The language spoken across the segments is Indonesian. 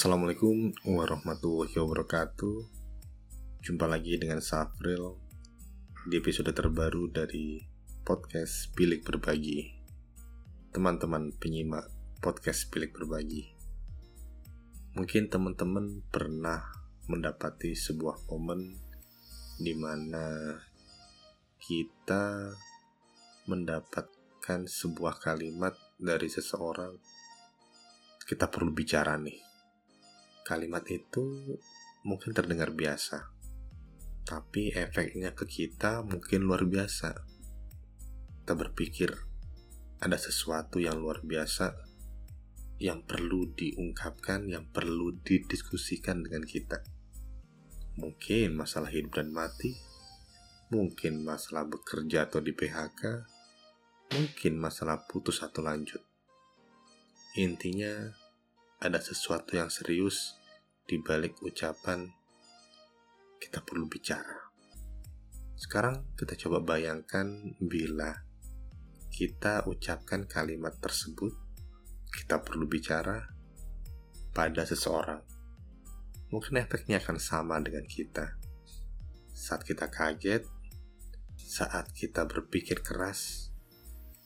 Assalamualaikum warahmatullahi wabarakatuh. Jumpa lagi dengan Safril Di episode terbaru dari podcast Bilik Berbagi. Teman-teman penyimak podcast Bilik Berbagi. Mungkin teman-teman pernah mendapati sebuah momen di mana kita mendapatkan sebuah kalimat dari seseorang. Kita perlu bicara nih. Kalimat itu mungkin terdengar biasa, tapi efeknya ke kita mungkin luar biasa. Kita berpikir ada sesuatu yang luar biasa yang perlu diungkapkan, yang perlu didiskusikan dengan kita. Mungkin masalah hidup dan mati, mungkin masalah bekerja atau di PHK, mungkin masalah putus atau lanjut. Intinya, ada sesuatu yang serius di balik ucapan kita perlu bicara. Sekarang kita coba bayangkan bila kita ucapkan kalimat tersebut, kita perlu bicara pada seseorang. Mungkin efeknya akan sama dengan kita. Saat kita kaget, saat kita berpikir keras,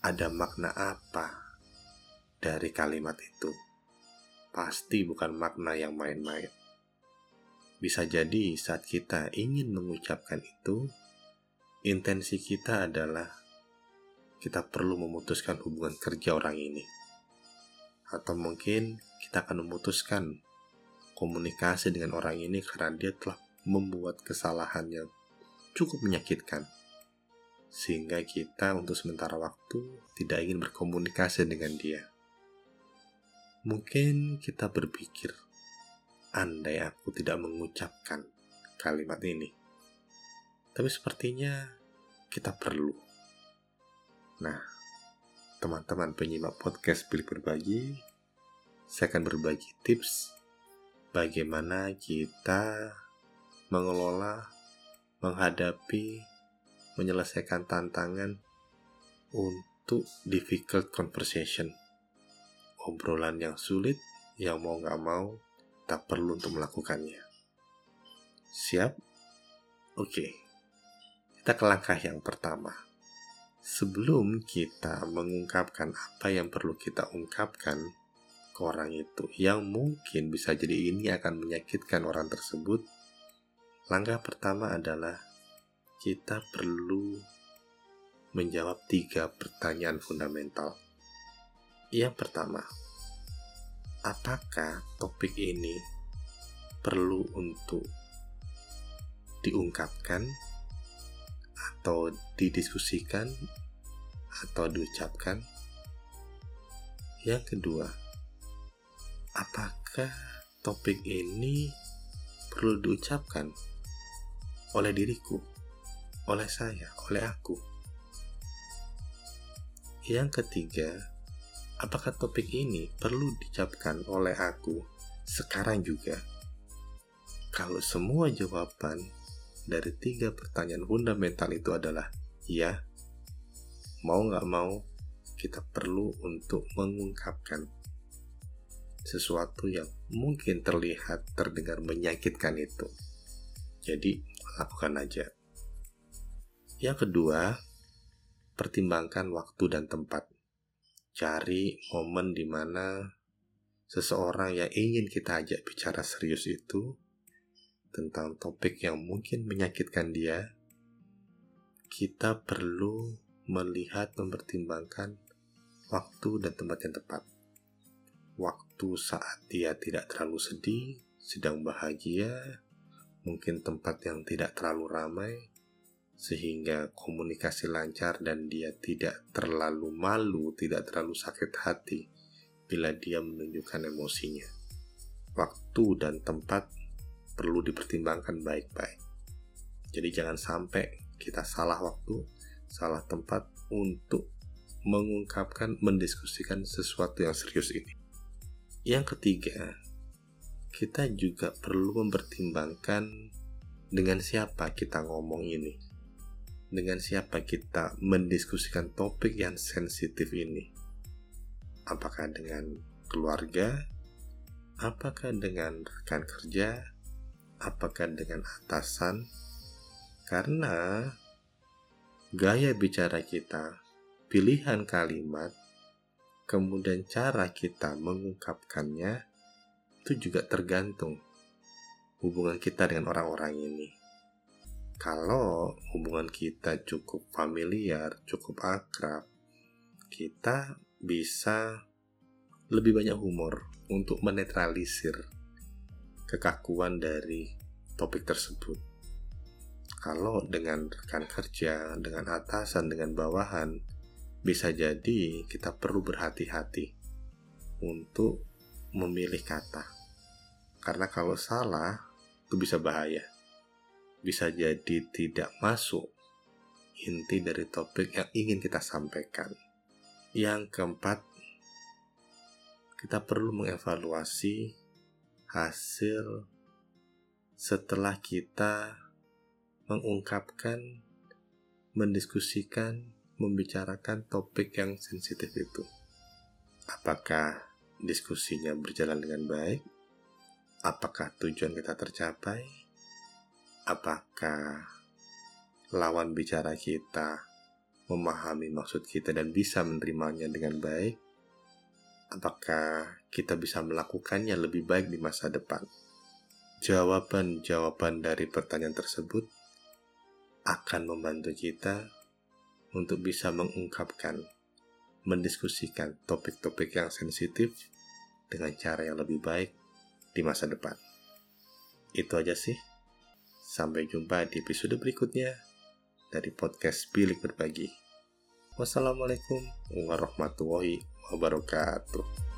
ada makna apa dari kalimat itu? Pasti bukan makna yang main-main. Bisa jadi saat kita ingin mengucapkan itu, intensi kita adalah kita perlu memutuskan hubungan kerja orang ini. Atau mungkin kita akan memutuskan komunikasi dengan orang ini karena dia telah membuat kesalahan yang cukup menyakitkan. Sehingga kita untuk sementara waktu tidak ingin berkomunikasi dengan dia. Mungkin kita berpikir, andai aku tidak mengucapkan kalimat ini. Tapi sepertinya kita perlu. Nah, teman-teman penyimak podcast Pilih Berbagi, saya akan berbagi tips bagaimana kita mengelola, menghadapi, menyelesaikan tantangan untuk difficult conversation obrolan yang sulit yang mau gak mau tak perlu untuk melakukannya. Siap? Oke, kita ke langkah yang pertama. Sebelum kita mengungkapkan apa yang perlu kita ungkapkan ke orang itu, yang mungkin bisa jadi ini akan menyakitkan orang tersebut, langkah pertama adalah kita perlu menjawab tiga pertanyaan fundamental. Yang pertama, apakah topik ini perlu untuk diungkapkan atau didiskusikan atau diucapkan? Yang kedua, apakah topik ini perlu diucapkan oleh diriku, oleh saya, oleh aku? Yang ketiga, apakah topik ini perlu dicapkan oleh aku sekarang juga? Kalau semua jawaban dari tiga pertanyaan fundamental itu adalah ya, mau nggak mau kita perlu untuk mengungkapkan sesuatu yang mungkin terlihat terdengar menyakitkan itu. Jadi, lakukan aja. Yang kedua, pertimbangkan waktu dan tempat cari momen di mana seseorang yang ingin kita ajak bicara serius itu tentang topik yang mungkin menyakitkan dia, kita perlu melihat mempertimbangkan waktu dan tempat yang tepat. Waktu saat dia tidak terlalu sedih, sedang bahagia, mungkin tempat yang tidak terlalu ramai, sehingga komunikasi lancar dan dia tidak terlalu malu, tidak terlalu sakit hati bila dia menunjukkan emosinya. Waktu dan tempat perlu dipertimbangkan baik-baik. Jadi jangan sampai kita salah waktu, salah tempat untuk mengungkapkan, mendiskusikan sesuatu yang serius ini. Yang ketiga, kita juga perlu mempertimbangkan dengan siapa kita ngomong ini dengan siapa kita mendiskusikan topik yang sensitif ini. Apakah dengan keluarga, apakah dengan rekan kerja, apakah dengan atasan, karena gaya bicara kita, pilihan kalimat, kemudian cara kita mengungkapkannya itu juga tergantung hubungan kita dengan orang-orang ini. Kalau hubungan kita cukup familiar, cukup akrab, kita bisa lebih banyak humor untuk menetralisir kekakuan dari topik tersebut. Kalau dengan rekan kerja, dengan atasan, dengan bawahan, bisa jadi kita perlu berhati-hati untuk memilih kata. Karena kalau salah, itu bisa bahaya. Bisa jadi tidak masuk inti dari topik yang ingin kita sampaikan. Yang keempat, kita perlu mengevaluasi hasil setelah kita mengungkapkan, mendiskusikan, membicarakan topik yang sensitif itu. Apakah diskusinya berjalan dengan baik? Apakah tujuan kita tercapai? Apakah lawan bicara kita memahami maksud kita dan bisa menerimanya dengan baik? apakah kita bisa melakukannya lebih baik di masa depan? Jawaban-jawaban dari pertanyaan tersebut akan membantu kita untuk bisa mengungkapkan, mendiskusikan topik-topik yang sensitif dengan cara yang lebih baik di masa depan. Itu aja sih. Sampai jumpa di episode berikutnya dari podcast Bilik Berbagi. Wassalamualaikum warahmatullahi wabarakatuh.